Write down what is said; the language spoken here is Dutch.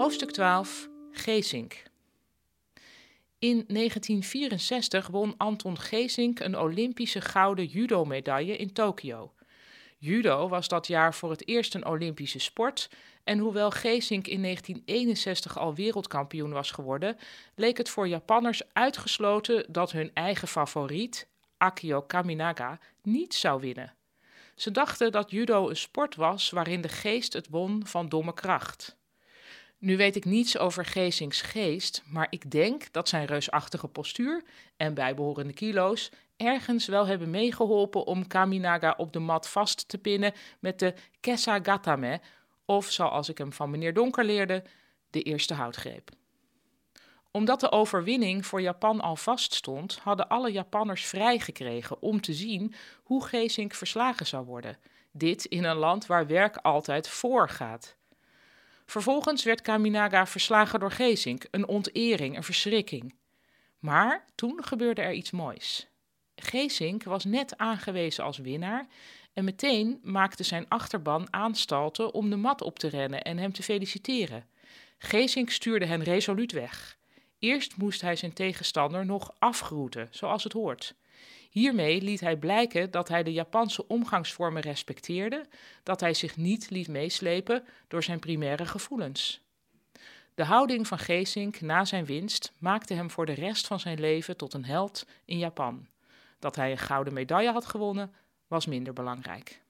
Hoofdstuk 12 Geesink. In 1964 won Anton Geesink een Olympische gouden judo-medaille in Tokio. Judo was dat jaar voor het eerst een Olympische sport en hoewel Geesink in 1961 al wereldkampioen was geworden, leek het voor Japanners uitgesloten dat hun eigen favoriet, Akio Kaminaga, niet zou winnen. Ze dachten dat judo een sport was waarin de geest het won van domme kracht. Nu weet ik niets over Geesings geest, maar ik denk dat zijn reusachtige postuur en bijbehorende kilo's ergens wel hebben meegeholpen om Kaminaga op de mat vast te pinnen met de Kessagatame, of zoals ik hem van meneer Donker leerde, de eerste houtgreep. Omdat de overwinning voor Japan al vaststond, hadden alle Japanners vrijgekregen om te zien hoe Geesink verslagen zou worden. Dit in een land waar werk altijd voorgaat. Vervolgens werd Kaminaga verslagen door Geesink, een ontering, een verschrikking. Maar toen gebeurde er iets moois. Geesink was net aangewezen als winnaar en meteen maakte zijn achterban aanstalten om de mat op te rennen en hem te feliciteren. Geesink stuurde hen resoluut weg. Eerst moest hij zijn tegenstander nog afgroeten, zoals het hoort. Hiermee liet hij blijken dat hij de Japanse omgangsvormen respecteerde, dat hij zich niet liet meeslepen door zijn primaire gevoelens. De houding van Geesink na zijn winst maakte hem voor de rest van zijn leven tot een held in Japan. Dat hij een gouden medaille had gewonnen, was minder belangrijk.